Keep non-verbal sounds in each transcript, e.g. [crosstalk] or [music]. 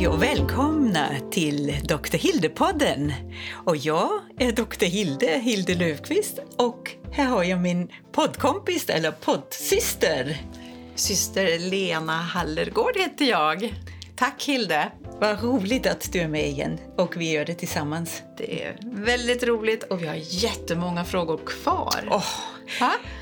Hej och välkomna till Dr. Hilde-podden. Och jag är Dr. Hilde, Hilde Löfqvist och här har jag min poddkompis, eller poddsyster. Syster Lena Hallergård heter jag. Tack Hilde! Vad roligt att du är med igen och vi gör det tillsammans. Det är väldigt roligt och vi har jättemånga frågor kvar. Oh,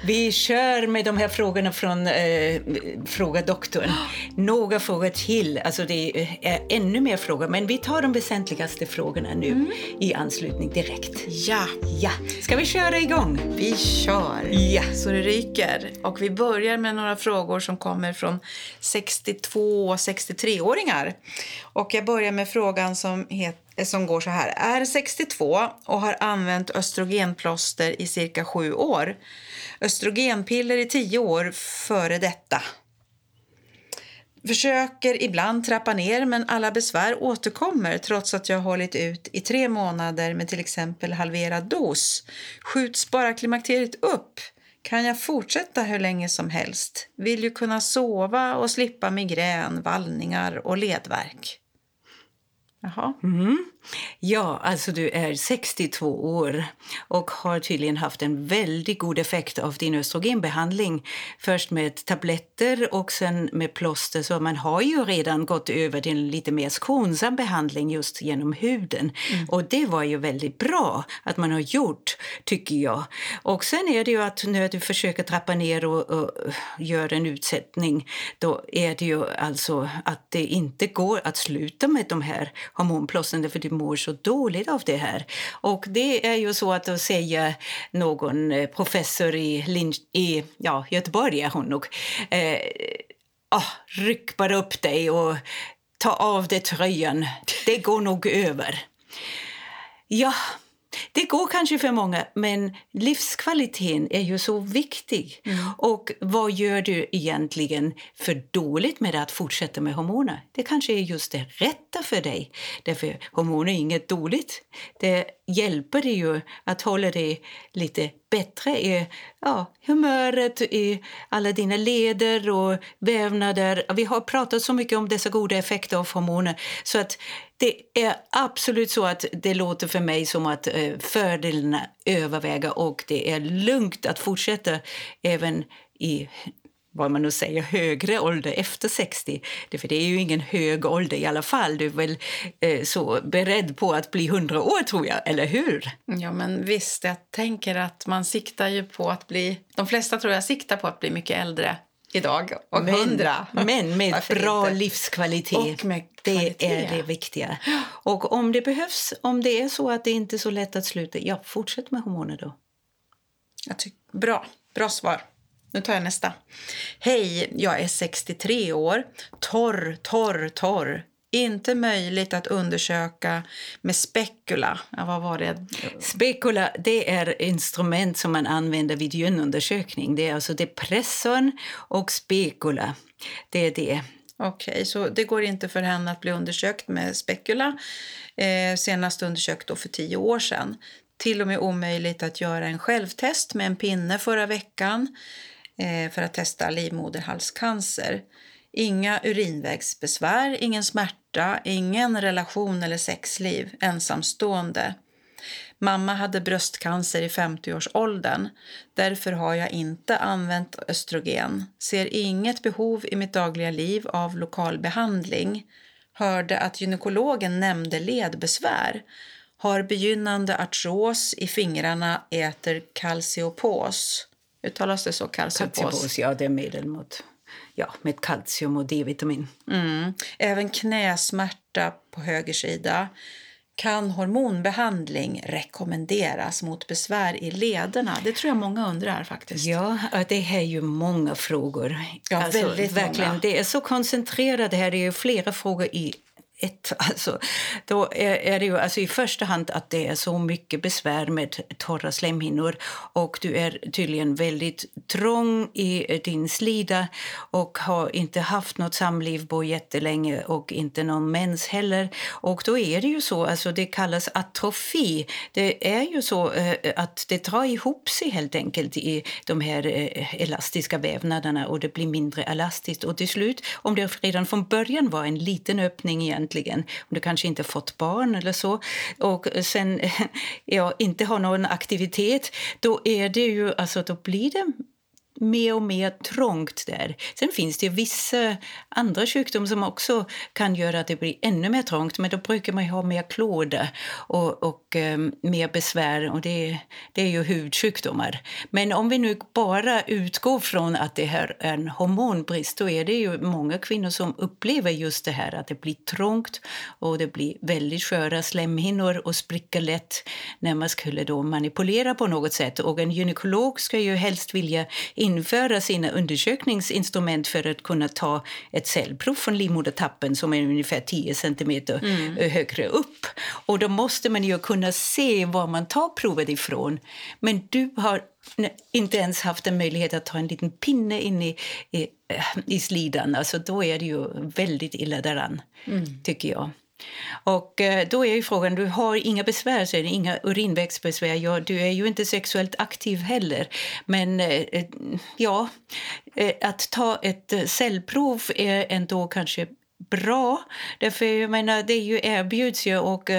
vi kör med de här frågorna från eh, Fråga doktorn. Några frågor till. Alltså det är ännu mer frågor, men vi tar de väsentligaste frågorna nu mm. i anslutning direkt. Ja. ja. Ska vi köra igång? Vi kör. Ja. Så det ryker. Och vi börjar med några frågor som kommer från 62 och 63-åringar. Och jag börjar med frågan som heter Eh, som går så här. Är 62 och har använt östrogenplåster i cirka sju år. Östrogenpiller i tio år före detta. Försöker ibland trappa ner men alla besvär återkommer trots att jag hållit ut i tre månader med till exempel halverad dos. Skjuts bara klimakteriet upp? Kan jag fortsätta hur länge som helst? Vill ju kunna sova och slippa migrän, vallningar och ledvärk. Jaha. Mm. Ja, alltså du är 62 år och har tydligen haft en väldigt god effekt av din östrogenbehandling. Först med tabletter och sen med plåster. Så man har ju redan gått över till en lite mer skonsam behandling just genom huden. Mm. Och det var ju väldigt bra att man har gjort, tycker jag. Och sen är det ju att när du försöker trappa ner och, och gör en utsättning, då är det ju alltså att det inte går att sluta med de här hormonplåstren för du mår så dåligt av det här. Och det är ju så att säga någon eh, professor i, Lin i ja, Göteborg är hon nog. Eh, oh, ryck bara upp dig och ta av dig tröjan. Det går nog över. Ja, det går kanske för många, men livskvaliteten är ju så viktig. Mm. Och vad gör du egentligen för dåligt med att fortsätta med hormoner? Det kanske är just det rätta för dig. Därför hormoner är inget dåligt. Det hjälper dig ju att hålla dig lite bättre i ja, humöret, i alla dina leder och vävnader. Vi har pratat så mycket om dessa goda effekter av hormoner så att det är absolut så att det låter för mig som att eh, fördelarna överväger och det är lugnt att fortsätta även i vad man nu säger, högre ålder efter 60. För det är ju ingen hög ålder i alla fall. Du är väl eh, så beredd på att bli 100 år, tror jag, eller hur? Ja, men visst. Jag tänker att man siktar ju på att bli... De flesta tror jag siktar på att bli mycket äldre idag och men, 100. Men med bra inte? livskvalitet. Det är det viktiga. Och om det behövs, om det är så att det inte är så lätt att sluta, ja, fortsätt med hormoner då. Jag tycker, bra, bra svar. Nu tar jag nästa. Hej, jag är 63 år. Torr, torr, torr. Inte möjligt att undersöka med spekula. Ja, vad var det? Spekula det är instrument som man använder vid gynundersökning. Det är alltså depressorn och spekula. Det är det. Okej, okay, så det går inte för henne att bli undersökt med spekula. Eh, senast undersökt då för tio år sedan. Till och med omöjligt att göra en självtest med en pinne förra veckan eh, för att testa livmoderhalscancer. Inga urinvägsbesvär, ingen smärta, ingen relation eller sexliv, ensamstående. Mamma hade bröstcancer i 50-årsåldern. Därför har jag inte använt östrogen. Ser inget behov i mitt dagliga liv av lokal behandling. Hörde att gynekologen nämnde ledbesvär. Har begynnande artros i fingrarna, äter kalciopos. Uttalas det så? Kalciopos? Kalciopos, ja, det är medel mot ja, med kalcium och D-vitamin. Mm. Även knäsmärta på höger sida. Kan hormonbehandling rekommenderas mot besvär i lederna? Det tror jag många undrar. faktiskt. Ja, det är ju många frågor. Ja, alltså, väldigt verkligen, många. Det är så koncentrerat. Det här är ju flera frågor i ett. [laughs] Alltså, då är, är det ju alltså i första hand att det är så mycket besvär med torra slemhinnor och du är tydligen väldigt trång i din slida och har inte haft något samliv på jättelänge och inte någon mens heller. Och då är det ju så, alltså det kallas atrofi. Det är ju så eh, att det drar ihop sig helt enkelt i de här eh, elastiska vävnaderna och det blir mindre elastiskt och till slut, om det redan från början var en liten öppning igen egentligen. Om du kanske inte fått barn eller så och sen [laughs] ja, inte har någon aktivitet, då är det ju, alltså då blir det mer och mer trångt där. Sen finns det vissa andra sjukdomar som också kan göra att det blir ännu mer trångt, men då brukar man ha mer klåda och, och um, mer besvär och det, det är ju hudsjukdomar. Men om vi nu bara utgår från att det här är en hormonbrist, då är det ju många kvinnor som upplever just det här att det blir trångt och det blir väldigt sköra slemhinnor och spricker lätt när man skulle då manipulera på något sätt. Och en gynekolog ska ju helst vilja införa sina undersökningsinstrument för att kunna ta ett cellprov från livmodertappen som är ungefär 10 centimeter mm. högre upp. Och då måste man ju kunna se var man tar provet ifrån. Men du har inte ens haft en möjlighet att ta en liten pinne in i, i, i slidan. Alltså, då är det ju väldigt illa däran, mm. tycker jag. Och eh, då är ju frågan, du har inga besvär, så är det inga urinvägsbesvär. Ja, du är ju inte sexuellt aktiv heller. Men eh, eh, ja, att ta ett cellprov är ändå kanske bra. Därför, jag menar, det är ju erbjuds ju och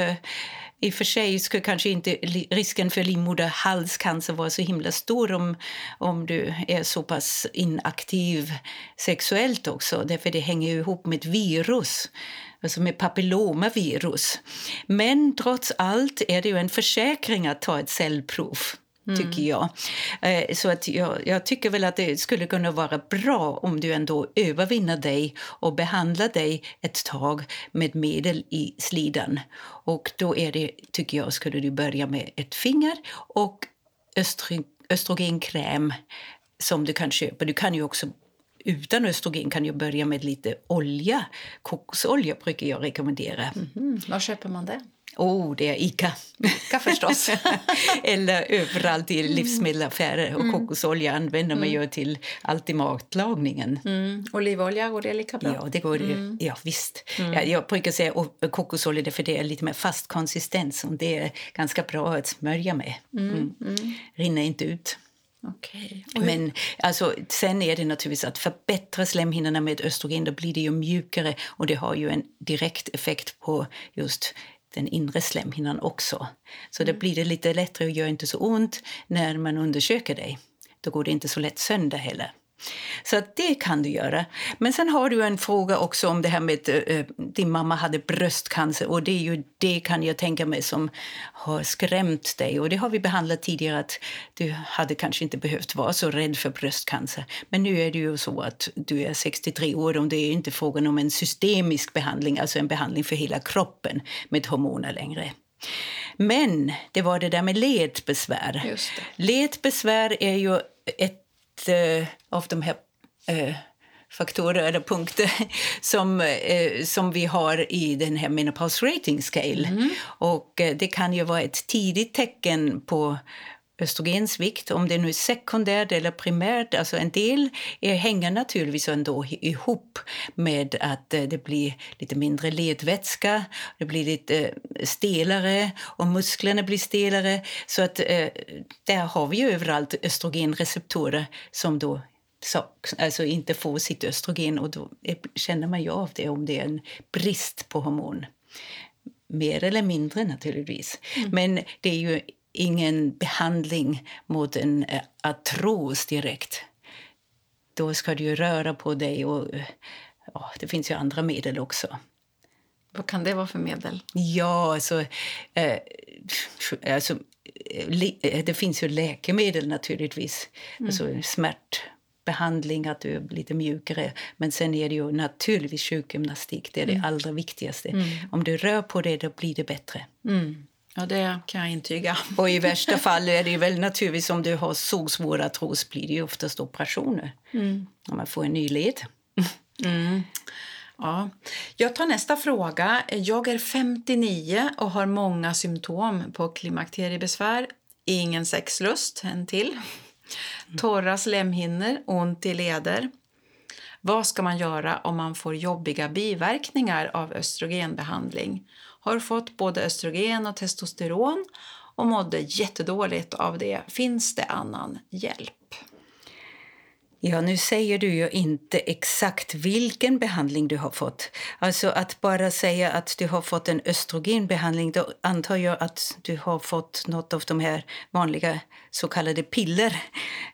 i och för sig skulle kanske inte risken för livmoderhalscancer vara så himla stor om, om du är så pass inaktiv sexuellt också, därför det hänger ihop med ett virus alltså med papillomavirus. Men trots allt är det ju en försäkring att ta ett cellprov. Mm. tycker jag. Eh, så att jag, jag, tycker väl att det skulle kunna vara bra om du ändå övervinner dig och behandlar dig ett tag med medel i slidan. Och då är det, tycker jag, skulle du börja med ett finger och östrogenkräm som du kan köpa. Du kan ju också utan östrogen kan ju börja med lite olja. Kokosolja brukar jag rekommendera. Mm -hmm. Var köper man det? Oh, det är Ica. Ica förstås. [laughs] Eller överallt i livsmedelsaffärer. Och mm. kokosolja använder man mm. ju till allt i matlagningen. Mm. Olivolja, går det lika bra? Ja, det går mm. ja, visst. Mm. Ja, jag brukar säga kokosolja för det är lite mer fast konsistens. Och det är ganska bra att smörja med. Mm. Mm. Rinner inte ut. Okay. Men alltså, sen är det naturligtvis att förbättra slemhinnorna med östrogen. Då blir det ju mjukare och det har ju en direkt effekt på just den inre slemhinnan också. Så det mm. blir det lite lättare och gör inte så ont när man undersöker dig. Då går det inte så lätt sönder heller. Så det kan du göra. Men sen har du en fråga också om det här med att uh, din mamma hade bröstcancer. Och det är ju det kan jag tänka mig som har skrämt dig. Och det har vi behandlat tidigare att du hade kanske inte behövt vara så rädd för bröstcancer. Men nu är det ju så att du är 63 år och det är inte frågan om en systemisk behandling, alltså en behandling för hela kroppen med hormoner längre. Men det var det där med ledbesvär. Ledbesvär är ju ett av de här eh, faktorer eller punkter [laughs] som, eh, som vi har i den här menopause rating scale. Mm. Och eh, det kan ju vara ett tidigt tecken på östrogensvikt, om det nu är sekundärt eller primärt. Alltså en del är, hänger naturligtvis ändå ihop med att eh, det blir lite mindre ledvätska, det blir lite eh, stelare och musklerna blir stelare. Så att eh, där har vi ju överallt östrogenreceptorer som då alltså inte får sitt östrogen och då känner man ju av det om det är en brist på hormon. Mer eller mindre naturligtvis. Mm. Men det är ju ingen behandling mot en eh, artros direkt. Då ska du röra på dig och eh, ja, det finns ju andra medel också. Vad kan det vara för medel? Ja, alltså, eh, alltså eh, det finns ju läkemedel naturligtvis. Mm. Alltså smärtbehandling, att du är lite mjukare. Men sen är det ju naturligtvis sjukgymnastik. Det är mm. det allra viktigaste. Mm. Om du rör på dig, då blir det bättre. Mm. Ja, det kan jag intyga. [laughs] Och i värsta fall är det väl naturligtvis om du har sågsvår artros blir det oftast operationer. Mm. Om man får en ny led. [laughs] Mm. Ja. Jag tar nästa fråga. Jag är 59 och har många symptom på klimakteriebesvär. Ingen sexlust, en till. Torra slemhinnor, ont i leder. Vad ska man göra om man får jobbiga biverkningar av östrogenbehandling? Har fått både östrogen och testosteron och mådde jättedåligt av det. Finns det annan hjälp? Ja, nu säger du ju inte exakt vilken behandling du har fått. Alltså att bara säga att du har fått en östrogenbehandling, då antar jag att du har fått något av de här vanliga så kallade piller.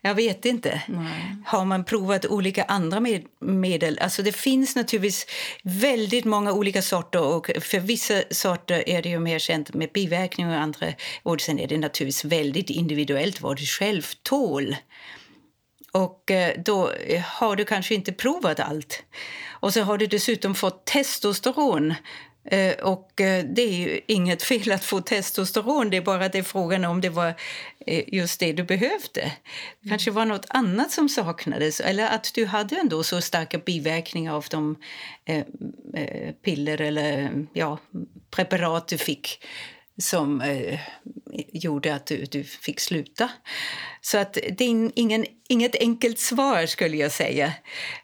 Jag vet inte. Nej. Har man provat olika andra med medel? Alltså det finns naturligtvis väldigt många olika sorter och för vissa sorter är det ju mer känt med biverkningar och andra. Och sen är det naturligtvis väldigt individuellt vad du själv tål. Och eh, då har du kanske inte provat allt. Och så har du dessutom fått testosteron. Eh, och eh, det är inget fel att få testosteron, det är bara det frågan om det var just det du behövde. Det kanske var något annat som saknades eller att du hade ändå så starka biverkningar av de piller eller ja, preparat du fick som eh, gjorde att du, du fick sluta. Så att det är ingen, inget enkelt svar skulle jag säga.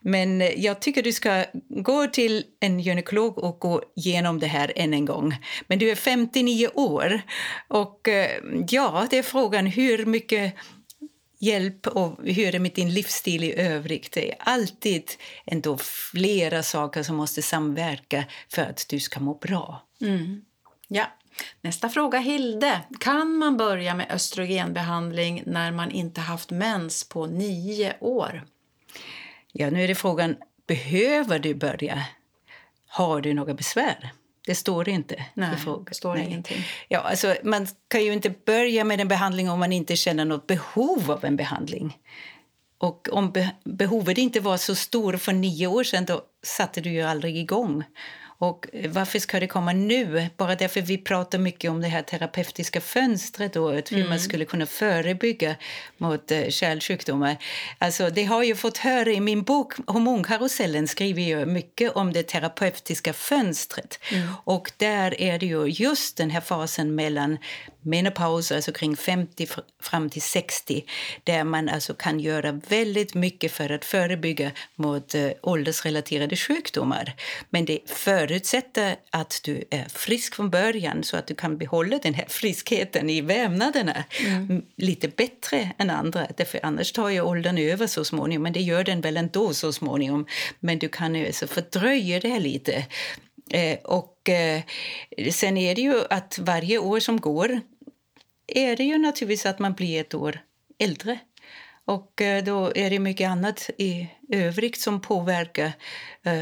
Men eh, jag tycker du ska gå till en gynekolog och gå igenom det här än en gång. Men du är 59 år och eh, ja, det är frågan hur mycket hjälp och hur är det med din livsstil i övrigt. Det är alltid ändå flera saker som måste samverka för att du ska må bra. Mm. Ja. Nästa fråga, Hilde. Kan man börja med östrogenbehandling när man inte haft mens på nio år? Ja, nu är det frågan, behöver du börja? Har du några besvär? Det står inte. Nej, det står Nej. ingenting. Ja, alltså, man kan ju inte börja med en behandling om man inte känner något behov av en behandling. Och om behovet inte var så stort för nio år sedan, då satte du ju aldrig igång. Och varför ska det komma nu? Bara därför vi pratar mycket om det här terapeutiska fönstret och hur mm. man skulle kunna förebygga mot uh, kärlsjukdomar. Alltså, det har jag fått höra i min bok Hormonkarusellen skriver jag mycket om det terapeutiska fönstret. Mm. Och där är det ju just den här fasen mellan menopaus, alltså kring 50 fram till 60 där man alltså kan göra väldigt mycket för att förebygga mot uh, åldersrelaterade sjukdomar. Men det förutsätter att du är frisk från början så att du kan behålla den här friskheten i vävnaderna mm. lite bättre än andra. Därför annars tar ju åldern över så småningom, men det gör den väl ändå så småningom. Men du kan alltså fördröja det lite. Eh, och eh, sen är det ju att varje år som går är det ju naturligtvis att man blir ett år äldre. Och eh, då är det mycket annat i övrigt som påverkar.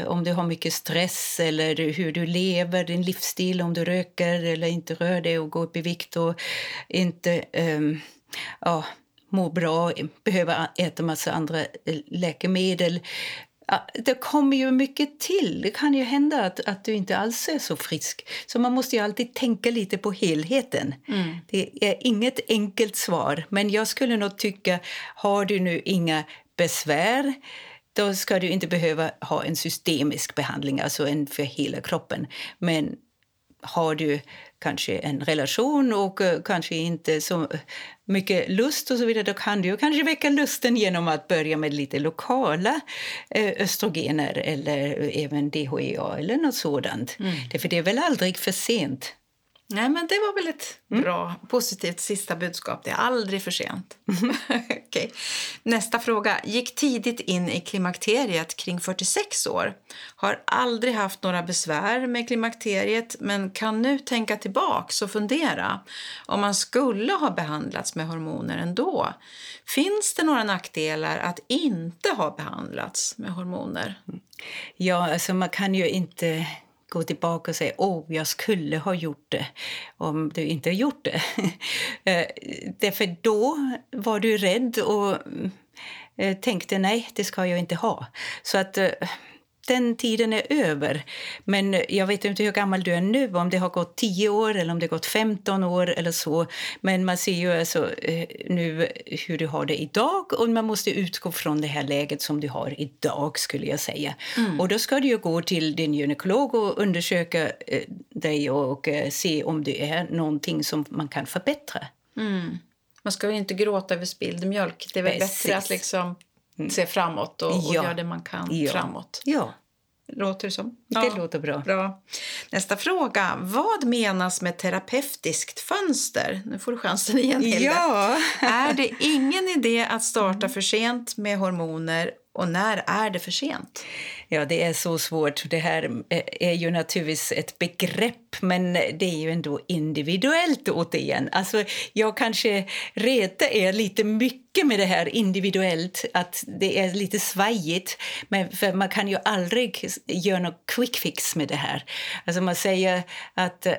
Om du har mycket stress eller hur du lever, din livsstil, om du röker eller inte rör dig och går upp i vikt och inte um, ja, mår bra, behöver äta massa andra läkemedel det kommer ju mycket till. Det kan ju hända att, att du inte alls är så frisk. Så man måste ju alltid tänka lite på helheten. Mm. Det är inget enkelt svar, men jag skulle nog tycka, har du nu inga besvär då ska du inte behöva ha en systemisk behandling, alltså en för hela kroppen. Men har du kanske en relation och uh, kanske inte så mycket lust och så vidare, då kan du kanske väcka lusten genom att börja med lite lokala uh, östrogener eller även DHEA eller något sådant. Mm. Därför det är väl aldrig för sent. Nej, men det var väl ett mm. bra, positivt sista budskap. Det är aldrig för sent. [laughs] Mm. okay. Nästa fråga. Gick tidigt in i klimakteriet kring 46 år. Har aldrig haft några besvär med klimakteriet men kan nu tänka tillbaka och fundera om man skulle ha behandlats med hormoner ändå. Finns det några nackdelar att inte ha behandlats med hormoner? Ja, alltså man kan ju inte gå tillbaka och säga åh, jag skulle ha gjort det om du inte har gjort det. [laughs] Eh, därför då var du rädd och eh, tänkte nej, det ska jag inte ha. Så att eh, den tiden är över. Men jag vet inte hur gammal du är nu, om det har gått 10 år eller om det har gått 15 år eller så. Men man ser ju alltså eh, nu hur du har det idag och man måste utgå från det här läget som du har idag skulle jag säga. Mm. Och då ska du gå till din gynekolog och undersöka eh, dig och eh, se om det är någonting som man kan förbättra. Mm. Man ska inte gråta över spilld mjölk. Det är bättre att liksom mm. se framåt och, och ja. göra det man kan ja. framåt. Ja. Låter det som. Det låter bra. bra. Nästa fråga. Vad menas med terapeutiskt fönster? Nu får du chansen igen, Hilde. Ja. [laughs] är det ingen idé att starta för sent med hormoner och när är det för sent? Ja, det är så svårt. Det här eh, är ju naturligtvis ett begrepp, men det är ju ändå individuellt återigen. Alltså, jag kanske retar er lite mycket med det här individuellt, att det är lite svajigt. Men för man kan ju aldrig göra någon quick fix med det här. Alltså man säger att eh,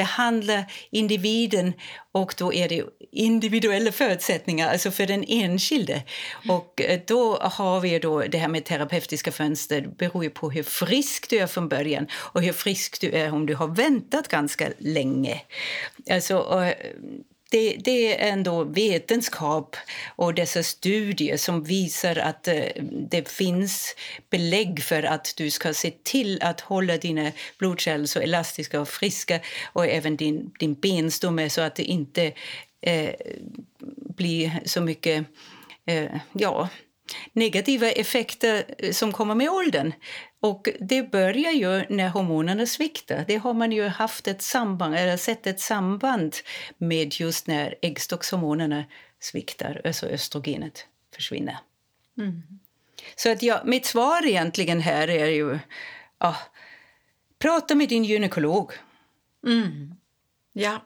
behandla individen och då är det individuella förutsättningar alltså för den enskilde. Och eh, då har vi då det här med terapeutiska fönster. Det beror ju på hur frisk du är från början och hur frisk du är om du har väntat ganska länge. Alltså, det, det, är ändå vetenskap och dessa studier som visar att eh, det finns belägg för att du ska se till att hålla dina blodkärl så elastiska och friska och även din, din benstomme så att det inte eh, blir så mycket eh, ja, negativa effekter eh, som kommer med åldern. Och det börjar ju när hormonerna sviktar. Det har man ju haft ett samband, eller sett ett samband med just när äggstockshormonerna sviktar, alltså östrogenet försvinner. Mm. Så att ja, mitt svar egentligen här är ju... Ja, prata med din gynekolog. Mm. Ja.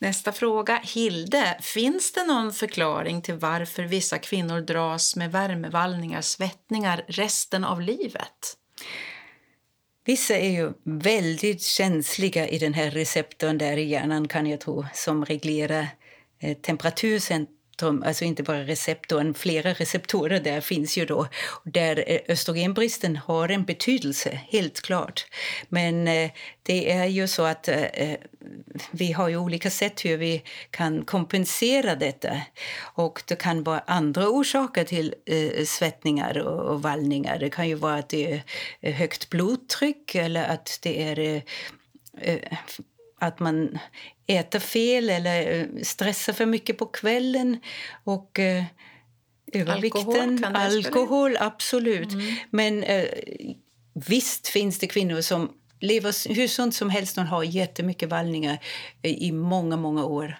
Nästa fråga. Hilde, finns det någon förklaring till varför vissa kvinnor dras med värmevallningar, svettningar resten av livet? Vissa är ju väldigt känsliga i den här receptorn där i hjärnan kan jag tro, som reglerar eh, temperaturcentrum alltså inte bara receptorn, flera receptorer där finns ju då. Där eh, östrogenbristen har en betydelse, helt klart. Men eh, det är ju så att eh, eh, vi har ju olika sätt hur vi kan kompensera detta. Och det kan vara andra orsaker till eh, svettningar och, och, vallningar. Det kan ju vara att det är eh, högt blodtryck eller att det är att man äter fel eller eh, stressar för mycket på kvällen. Och eh, övervikten, alkohol, alkohol absolut. Mm. Men eh, visst finns det kvinnor som lever hur sunt som helst och har jättemycket vallningar eh, i många, många år.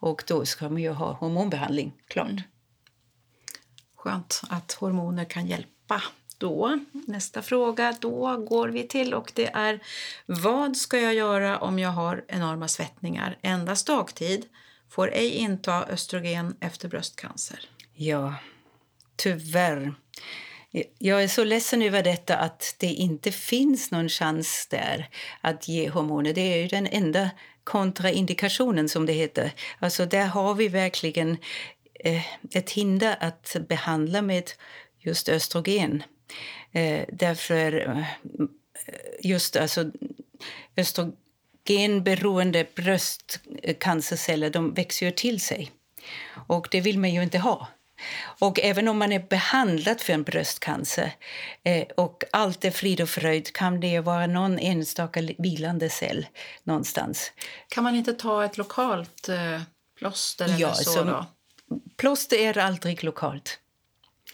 Och då ska man ju ha hormonbehandling, klart. Mm. Skönt att hormoner kan hjälpa då. Nästa fråga då går vi till och det är vad ska jag göra om jag har enorma svettningar endast dagtid? Får ej inta östrogen efter bröstcancer. Ja, tyvärr. Jag är så ledsen över detta att det inte finns någon chans där att ge hormoner. Det är ju den enda kontraindikationen som det heter. Alltså där har vi verkligen eh, ett hinder att behandla med just östrogen. Eh, därför eh, just alltså östrogenberoende bröstcancerceller de växer ju till sig. Och det vill man ju inte ha. Och även om man är behandlad för en bröstcancer eh, och allt är frid och fröjd kan det vara någon enstaka vilande cell någonstans. Kan man inte ta ett lokalt eh, plåster eller ja, så? Då? Plåster är aldrig lokalt.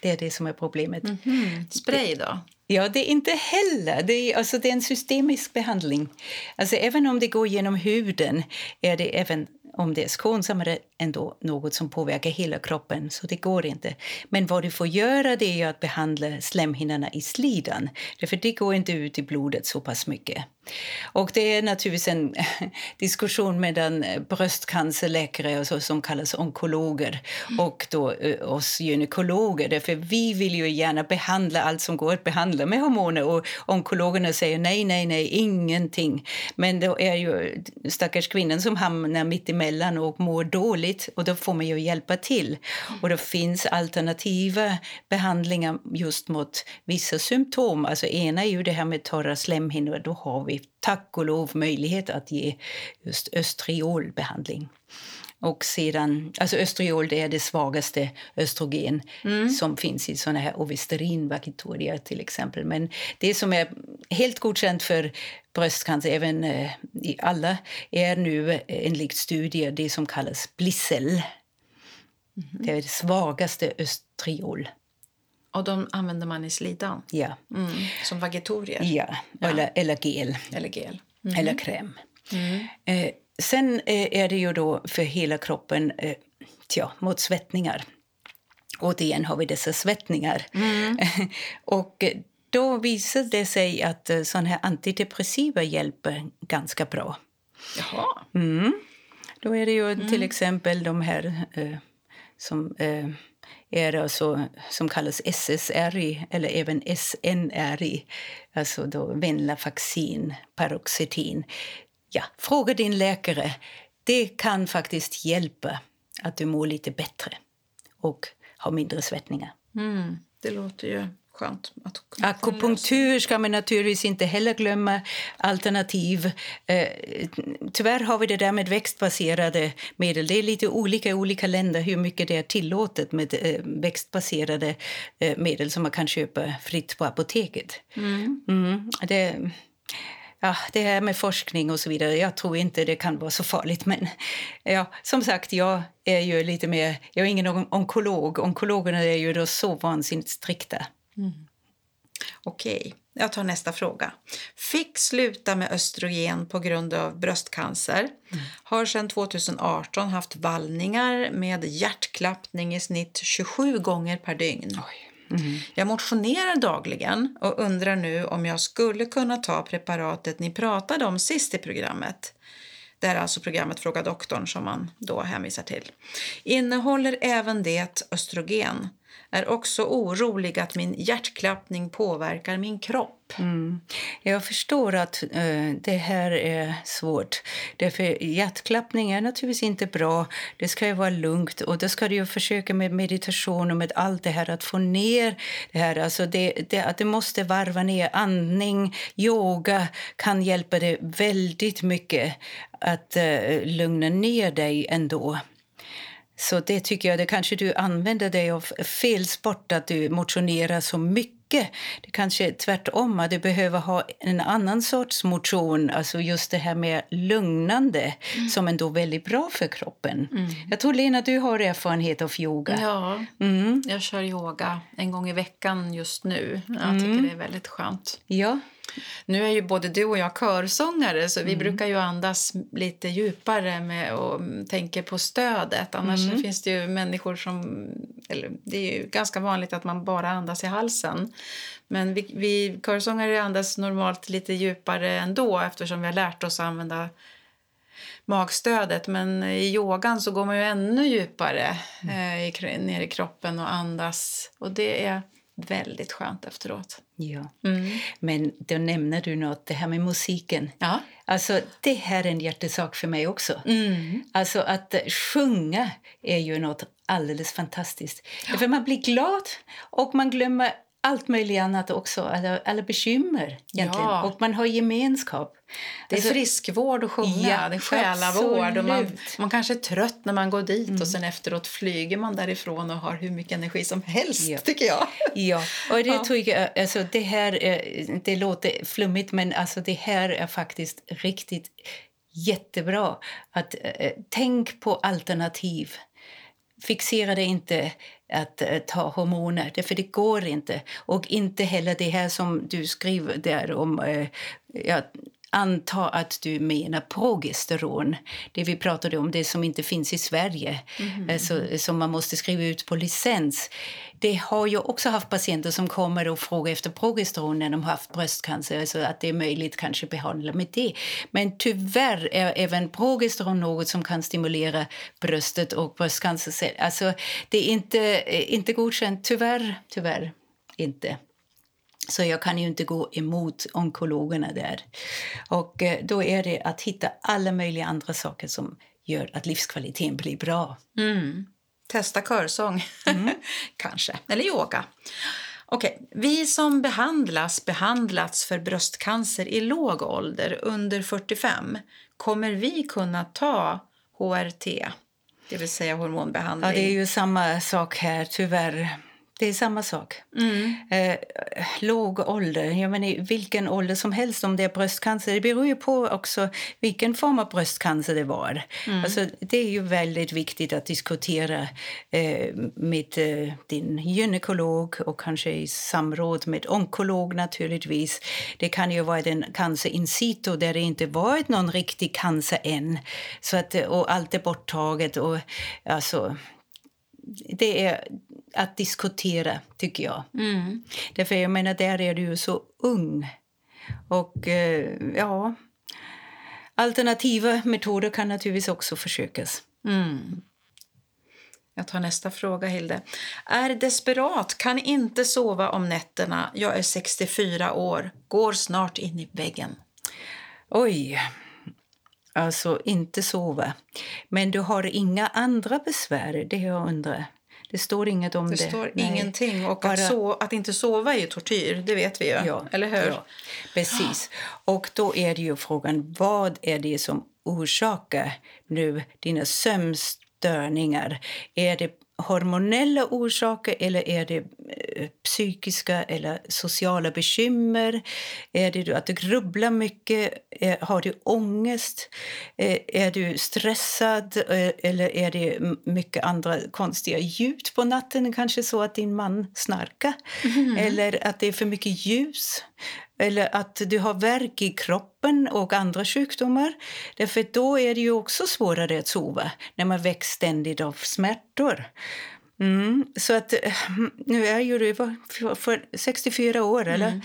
Det är det som är problemet. Mm -hmm. Spray då? Ja, det är inte heller. Det är, alltså, det är en systemisk behandling. Alltså, även om det går genom huden är det även om det är skonsammare ändå något som påverkar hela kroppen, så det går inte. Men vad du får göra det är att behandla slemhinnorna i slidan, för det går inte ut i blodet så pass mycket. Och det är naturligtvis en [laughs] diskussion mellan bröstcancerläkare och så, som kallas onkologer och då uh, oss gynekologer. Därför vi vill ju gärna behandla allt som går att behandla med hormoner och onkologerna säger nej, nej, nej, ingenting. Men då är ju stackars kvinnan som hamnar mitt emellan och mår dåligt och då får man ju hjälpa till. Och det finns alternativa behandlingar just mot vissa symptom. Alltså ena är ju det här med torra slemhinnor, då har vi tack och lov möjlighet att ge just östriolbehandling. Och sedan, alltså östriol det är det svagaste östrogen mm. som finns i såna här ovesterinvakitorier till exempel. Men det som är helt godkänt för bröstcancer, även eh, i alla, är nu enligt studier det som kallas Blissel. Mm. Det är det svagaste östriol. Och de använder man i slidan? Ja. Mm. Som vagitorier? Ja, Eller, eller gel. Eller gel? Eller kräm. Eh, sen eh, är det ju då för hela kroppen eh, tja, mot svettningar. Återigen har vi dessa svettningar. [laughs] och eh, då visar det sig att eh, sådana här antidepressiva hjälper ganska bra. Jaha. Då är det ju till exempel de här som är alltså, som kallas SSRI eller även SNRI, alltså då Venlafaxin, Paroxetin. Ja, fråga din läkare. Det kan faktiskt hjälpa att du mår lite bättre och har mindre svettningar. Mm. Det låter ju skönt. Att Akupunktur ska man naturligtvis inte heller glömma. Alternativ. Eh, tyvärr har vi det där med växtbaserade medel. Det är lite olika i olika länder hur mycket det är tillåtet med eh, växtbaserade eh, medel som man kan köpa fritt på apoteket. Mm. Det, ja, det här med forskning och så vidare, jag tror inte det kan vara så farligt. Men ja, som sagt, jag är ju lite mer, jag är ingen on- onkolog. Onkologerna är ju då så vansinnigt strikta. Okej, jag tar nästa fråga. Fick sluta med östrogen på grund av bröstcancer. Har sedan 2018 haft vallningar med hjärtklappning i snitt 27 gånger per dygn. Jag motionerar dagligen och undrar nu om jag skulle kunna ta preparatet ni pratade om sist i programmet. Det är alltså programmet Fråga doktorn som man då hänvisar till. Innehåller även det östrogen. Är också orolig att min hjärtklappning påverkar min kropp. Mm. Jag förstår att eh, det här är svårt. Därför hjärtklappning är naturligtvis inte bra. Det ska ju vara lugnt och då ska du ju försöka med meditation och med allt det här att få ner det här. Alltså det, det, att du måste varva ner andning, yoga kan hjälpa dig väldigt mycket att eh, lugna ner dig ändå. Så det tycker jag, det kanske du använder dig av fel sport att du motionerar så mycket. Det kanske är tvärtom, att du behöver ha en annan sorts motion, alltså just det här med lugnande som ändå är väldigt bra för kroppen. Jag tror Lena, du har erfarenhet av yoga. Ja, Mm. jag kör yoga en gång i veckan just nu. Jag tycker det är väldigt skönt. Ja. Nu är ju både du och jag körsångare så vi brukar ju andas lite djupare med och tänker på stödet. Annars finns det ju människor som... Eller det är ju ganska vanligt att man bara andas i halsen. Men vi, vi körsångare andas normalt lite djupare ändå eftersom vi har lärt oss att använda magstödet. Men i yogan så går man ju ännu djupare eh, i, ner i kroppen och andas. Och det är väldigt skönt efteråt. ja. Mm. Men då nämner du något, det här med musiken. Ja. Alltså, det här är en hjärtesak för mig också. Mm. Alltså att eh, sjunga är ju något alldeles fantastiskt. För man blir glad och man glömmer allt möjligt annat också, alla, alla bekymmer egentligen. Ja. Och man har gemenskap. Det är Alltså, friskvård att sjunga, Ja, det är själavård. Och man, man kanske är trött när man går dit och sen efteråt flyger man därifrån och har hur mycket energi som helst, Ja. tycker jag. [laughs] Ja, och det Ja. tycker jag, alltså det här, är- det låter flummigt men alltså det här är faktiskt riktigt jättebra. Att eh, tänk på alternativ. Fixera dig inte att eh, ta hormoner, för det går inte. Och inte heller det här som du skriver där om... Eh, ja, jag antar att du menar progesteron. Det vi pratade om, det som inte finns i Sverige, alltså, som man måste skriva ut på licens. Det har jag också haft patienter som kommer och frågar efter progesteron när de har haft bröstcancer, alltså att det är möjligt kanske behandla med det. Men tyvärr är även progesteron något som kan stimulera bröstet och bröstcancer. Alltså, det är inte, eh, inte godkänt, tyvärr, tyvärr inte. Så jag kan ju inte gå emot onkologerna där. Och eh, då är det att hitta alla möjliga andra saker som gör att livskvaliteten blir bra. Mm. Testa körsång, [laughs] kanske. Eller yoga. Okej, Vi som behandlas behandlats för bröstcancer i låg ålder, under 45. Kommer vi kunna ta HRT, det vill säga hormonbehandling? Ja, det är ju samma sak här, tyvärr. Det är samma sak. Eh, låg ålder, jag menar, vilken ålder som helst, om det är bröstcancer, det beror ju på också vilken form av bröstcancer det var. Alltså, det är ju väldigt viktigt att diskutera eh, med eh, din gynekolog och kanske i samråd med onkolog naturligtvis. Det kan ju vara en cancer in situ där det inte varit någon riktig cancer än. Så att, och allt är borttaget. Och, alltså, det är att diskutera, tycker jag. Mm. Därför jag menar, där är du ju så ung. Och eh, ja, alternativa metoder kan naturligtvis också försökas. Mm. Jag tar nästa fråga, Hilde. Är desperat, kan inte sova om nätterna. Jag är 64 år, går snart in i väggen. Oj, alltså inte sova. Men du har inga andra besvär, det jag undrar. Det står inget om det. Det står Nej. ingenting. Och Bara- att, so att inte sova är ju tortyr, det vet vi ju. Ja, Eller hur? Ja, precis. Och då är det ju frågan, vad är det som orsakar nu dina sömnstörningar? Är det hormonella orsaker eller är det eh, psykiska eller sociala bekymmer? Är det att du grubblar mycket? Eh, Har du ångest? Eh, Är du stressad? Eller är det mycket andra konstiga ljud på natten? Kanske så att din man snarkar? Eller att det är för mycket ljus? Eller att du har värk i kroppen och andra sjukdomar. Därför då är det ju också svårare att sova när man väcks ständigt av smärtor. Mm, så att eh, nu är ju du för, för 64 år, eller?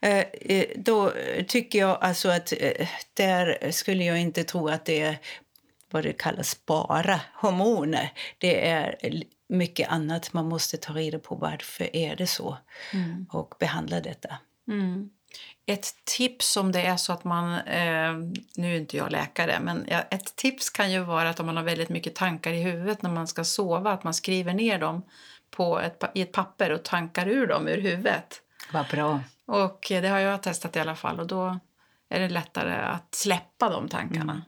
Eh, eh, då tycker jag alltså att eh, där skulle jag inte tro att det är vad det kallas bara hormoner. Det är mycket annat. Man måste ta reda på varför är det så och behandla detta. Mm. Ett tips om det är så att man, eh, nu är inte jag läkare, men ett tips kan ju vara att om man har väldigt mycket tankar i huvudet när man ska sova, att man skriver ner dem på ett, i ett papper och tankar ur dem ur huvudet. Vad bra. Och eh, det har jag testat i alla fall och då är det lättare att släppa de tankarna.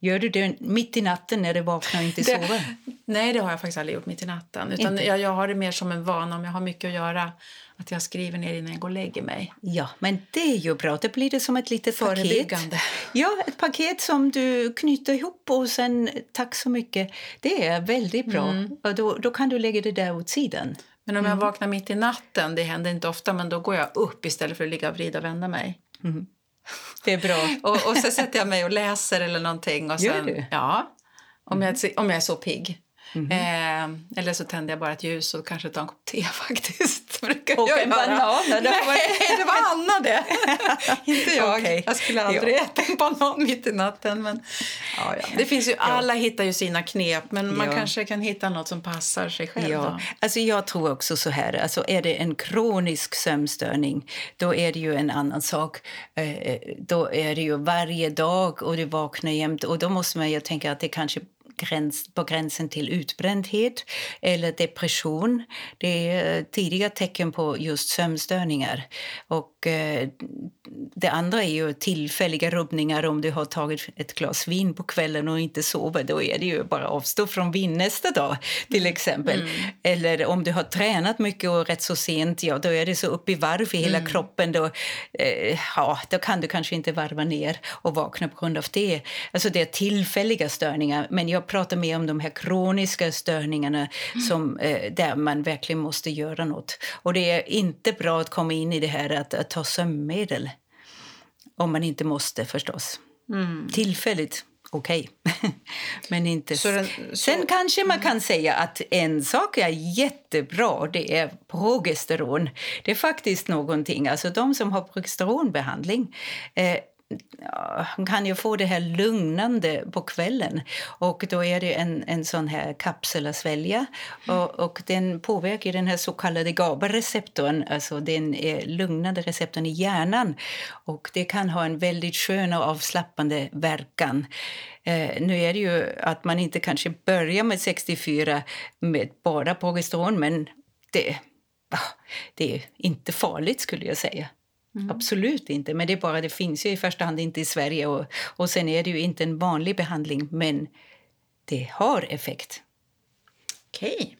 Gör du det mitt i natten när du vaknar och inte Det- sover? Nej, det har jag faktiskt aldrig gjort mitt i natten. Utan jag, jag har det mer som en vana om jag har mycket att göra. Att jag skriver ner innan jag går och lägger mig. Ja, men det är ju bra. Det blir det som ett litet paket. Förebyggande. Ja, ett paket som du knyter ihop och sen tack så mycket. Det är väldigt bra. Och då, då kan du lägga det där åt sidan. Men om jag vaknar mitt i natten, det händer inte ofta, men då går jag upp istället för att ligga och vrida och vända mig. [laughs] Det är bra. Och, och så sätter jag mig och läser eller någonting. Och Gör sen, du? Ja, om, jag, om jag är så pigg. Eh, eller så tänder jag bara ett ljus och kanske tar en kopp te [laughs] faktiskt. Och en banan? Nej, [laughs] det var Anna det. [laughs] Inte jag. Okej. Jag skulle aldrig äta en banan mitt i natten. Men, ja, ja. Det finns ju, alla hittar ju sina knep, men man Ja. kanske kan hitta något som passar sig själv. Ja, Då. alltså jag tror också så här, alltså är det en kronisk sömnstörning, då är det ju en annan sak. Eh, då är det ju varje dag och du vaknar jämt och då måste man ju tänka att det kanske gräns, på gränsen till utbrändhet eller depression. Det är eh, tidiga tecken på just sömnstörningar. Och eh, det andra är ju tillfälliga rubbningar om du har tagit ett glas vin på kvällen och inte sover. Då är det ju bara att avstå från vin nästa dag till exempel. Eller om du har tränat mycket och rätt så sent, ja då är det så upp i varv i hela kroppen. Då, eh, ja, då kan du kanske inte varva ner och vakna på grund av det. Alltså det är tillfälliga störningar, men jag pratar mer om de här kroniska störningarna som, eh, där man verkligen måste göra något. Och det är inte bra att komma in i det här att, att ta sömnmedel. Om man inte måste förstås. Tillfälligt, okej. [laughs] Men inte... Så den- så- Sen kanske man kan säga att en sak är jättebra, det är progesteron. Det är faktiskt någonting, alltså de som har progesteronbehandling eh, kan ju få det här lugnande på kvällen. Och då är det en, en sån här kapsel att svälja. Och, och den påverkar den här så kallade GABA-receptorn, alltså den lugnande receptorn i hjärnan. Och det kan ha en väldigt skön och avslappnande verkan. Eh, nu är det ju att man inte kanske börjar med 64 med bara progesteron, men det, ah, det är inte farligt skulle jag säga. Absolut inte, men det är bara det finns ju i första hand inte i Sverige och, och sen är det ju inte en vanlig behandling, men det har effekt. Okej.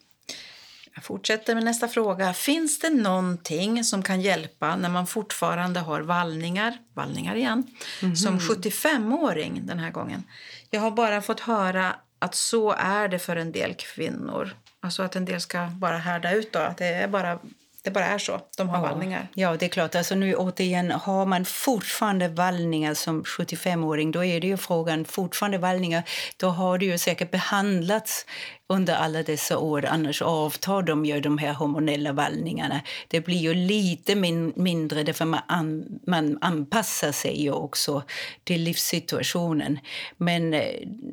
Jag fortsätter med nästa fråga. Finns det någonting som kan hjälpa när man fortfarande har vallningar, vallningar igen, mm -hmm. som 75-åring den här gången? Jag har bara fått höra att så är det för en del kvinnor. Alltså att en del ska bara härda ut då, att det är bara det bara är så. De har ja. vallningar. Ja, det är klart. Alltså nu återigen, har man fortfarande vallningar som 75-åring, då är det ju frågan fortfarande vallningar. Då har det ju säkert behandlats under alla dessa år. Annars avtar de ju de här hormonella vallningarna. Det blir ju lite min mindre därför man, an man anpassar sig ju också till livssituationen. Men eh,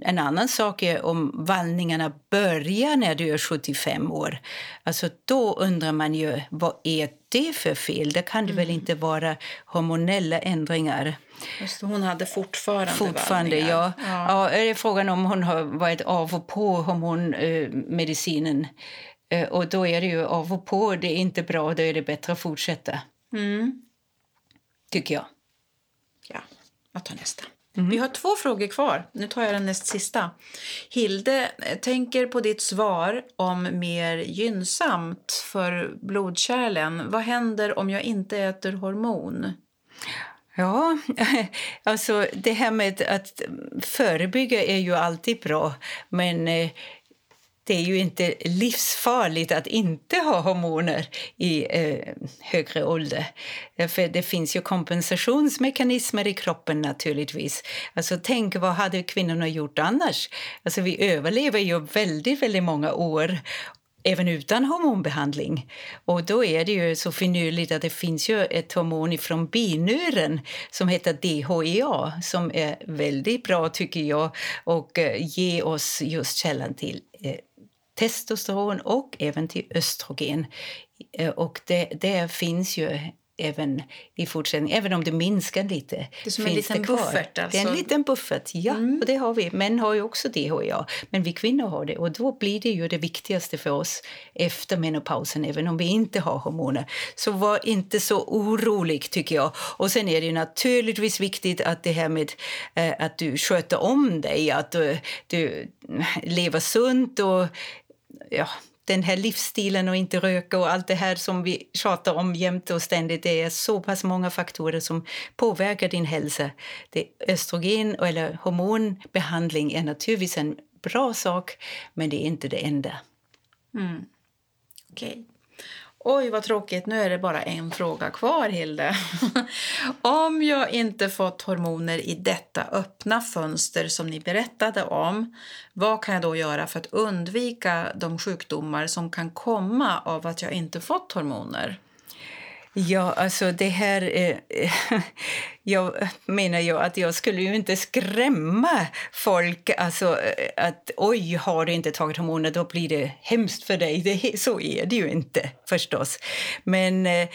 en annan sak är om vallningarna börjar när du är 75 år. Alltså då undrar man ju vad är det för fel? Det kan det mm. väl inte vara hormonella ändringar? Just, hon hade fortfarande Fortfarande, ja. ja. ja. Är det frågan om hon har varit av och på hormonmedicinen. Eh, och då är det ju av och på, det är inte bra, då är det bättre att fortsätta. Mm. Tycker jag. Ja, jag tar nästa. Mm. Vi har två frågor kvar. Nu tar jag den näst sista. Hilde eh, tänker på ditt svar om mer gynnsamt för blodkärlen. Vad händer om jag inte äter hormon? Ja, [laughs] alltså det här med att förebygga är ju alltid bra. Men eh, det är ju inte livsfarligt att inte ha hormoner i eh, högre ålder. För det finns ju kompensationsmekanismer i kroppen naturligtvis. Alltså tänk vad hade kvinnorna gjort annars? Alltså vi överlever ju väldigt, väldigt många år även utan hormonbehandling. Och då är det ju så finurligt att det finns ju ett hormon från binuren som heter DHEA som är väldigt bra tycker jag och eh, ger oss just källan till eh, testosteron och även till östrogen. Eh, och det, det finns ju även i fortsättningen, även om det minskar lite. Det är som en liten buffert? Alltså. Det är en liten buffert, ja. Mm. Och det har vi. Män har ju också DHA, men vi kvinnor har det. Och då blir det ju det viktigaste för oss efter menopausen, även om vi inte har hormoner. Så var inte så orolig, tycker jag. Och sen är det naturligtvis viktigt att det här med eh, att du sköter om dig, att du, du lever sunt och ja, den här livsstilen och inte röka och allt det här som vi tjatar om jämt och ständigt. Det är så pass många faktorer som påverkar din hälsa. Det östrogen eller hormonbehandling är naturligtvis en bra sak, men det är inte det enda. Mm. Okej. Okay. Oj, vad tråkigt. Nu är det bara en fråga kvar, Hilde. [laughs] om jag inte fått hormoner i detta öppna fönster som ni berättade om, vad kan jag då göra för att undvika de sjukdomar som kan komma av att jag inte fått hormoner? Ja, alltså det här... Eh, [laughs] jag menar ju att jag skulle ju inte skrämma folk. Alltså eh, att oj, har du inte tagit hormoner då blir det hemskt för dig. Det, så är det ju inte förstås. Men eh,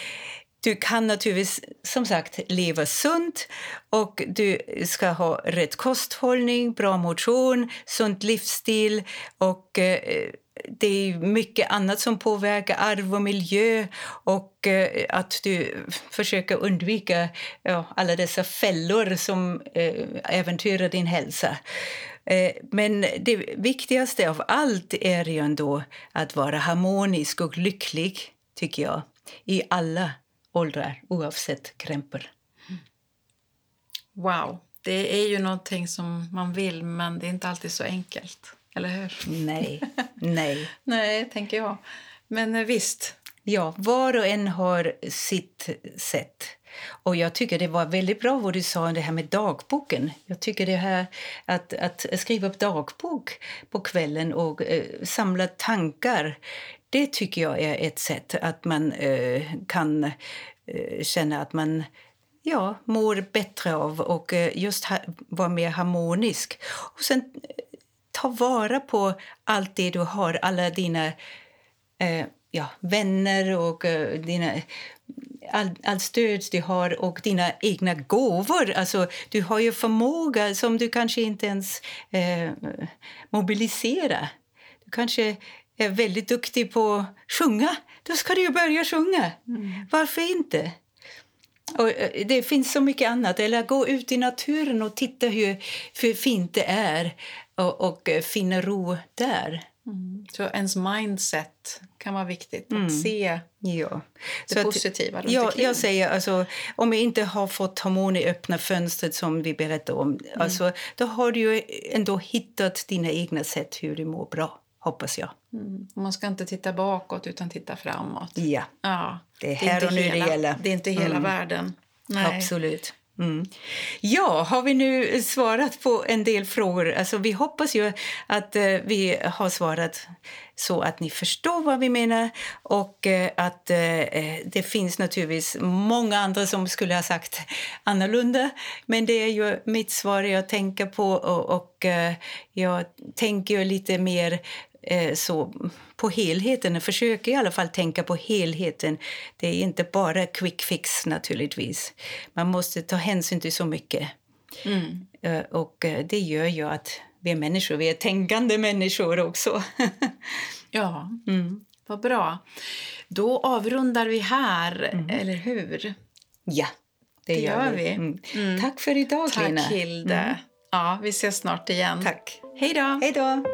du kan naturligtvis som sagt leva sunt och du ska ha rätt kosthållning, bra motion, sunt livsstil och eh, det är mycket annat som påverkar arv och miljö och eh, att du försöker undvika ja, alla dessa fällor som eh, äventyrar din hälsa. Eh, men det viktigaste av allt är ju ändå att vara harmonisk och lycklig, tycker jag, i alla åldrar, oavsett krämpor. Wow. Det är ju någonting som man vill, men det är inte alltid så enkelt. Eller hur? Nej. Nej. [laughs] Nej, tänker jag. Men eh, visst. Ja, var och en har sitt sätt. Och jag tycker det var väldigt bra vad du sa det här med dagboken. Jag tycker det här att, att skriva upp dagbok på kvällen och eh, samla tankar. Det tycker jag är ett sätt att man eh, kan eh, känna att man ja, mår bättre av och eh, just ha, vara mer harmonisk. Och sen ta vara på allt det du har, alla dina eh, ja, vänner och eh, dina, all, all stöd du har och dina egna gåvor. Alltså, du har ju förmåga som du kanske inte ens eh, mobiliserar. Du kanske är väldigt duktig på att sjunga. Då ska du ju börja sjunga. Mm. Varför inte? Och eh, det finns så mycket annat. Eller gå ut i naturen och titta hur, hur fint det är och, och finna ro där. Mm. Så ens mindset kan vara viktigt. Att se Ja. det Så att- positiva runt Ja, jag säger alltså, om vi inte har fått hormoner i öppna fönstret som vi berättar om, Mm. alltså, då har du ändå hittat dina egna sätt hur du mår bra, hoppas jag. Mm. Man ska inte titta bakåt utan titta framåt. Ja, Ja, Det är här inte och nu det hela, gäller. Det är inte hela världen. Nej. absolut. Mm. Ja, har vi nu svarat på en del frågor? Alltså, vi hoppas ju att eh, vi har svarat så att ni förstår vad vi menar och eh, att eh, eh det finns naturligtvis många andra som skulle ha sagt annorlunda. Men det är ju mitt svar jag tänker på och, och eh, jag tänker ju lite mer så på helheten. Jag försöker i alla fall tänka på helheten. Det är inte bara quick fix naturligtvis. Man måste ta hänsyn till så mycket. Mm. Eh, Och eh, det gör ju att vi är människor, vi är tänkande människor också. [laughs] Ja, mm. vad bra. Då avrundar vi här, Mm. eller hur? Ja, det, Det gör vi. Mm. Mm. Tack för idag, Tack, Lina. Hilde. Ja, vi ses snart igen. Tack. Hej då! Hej då.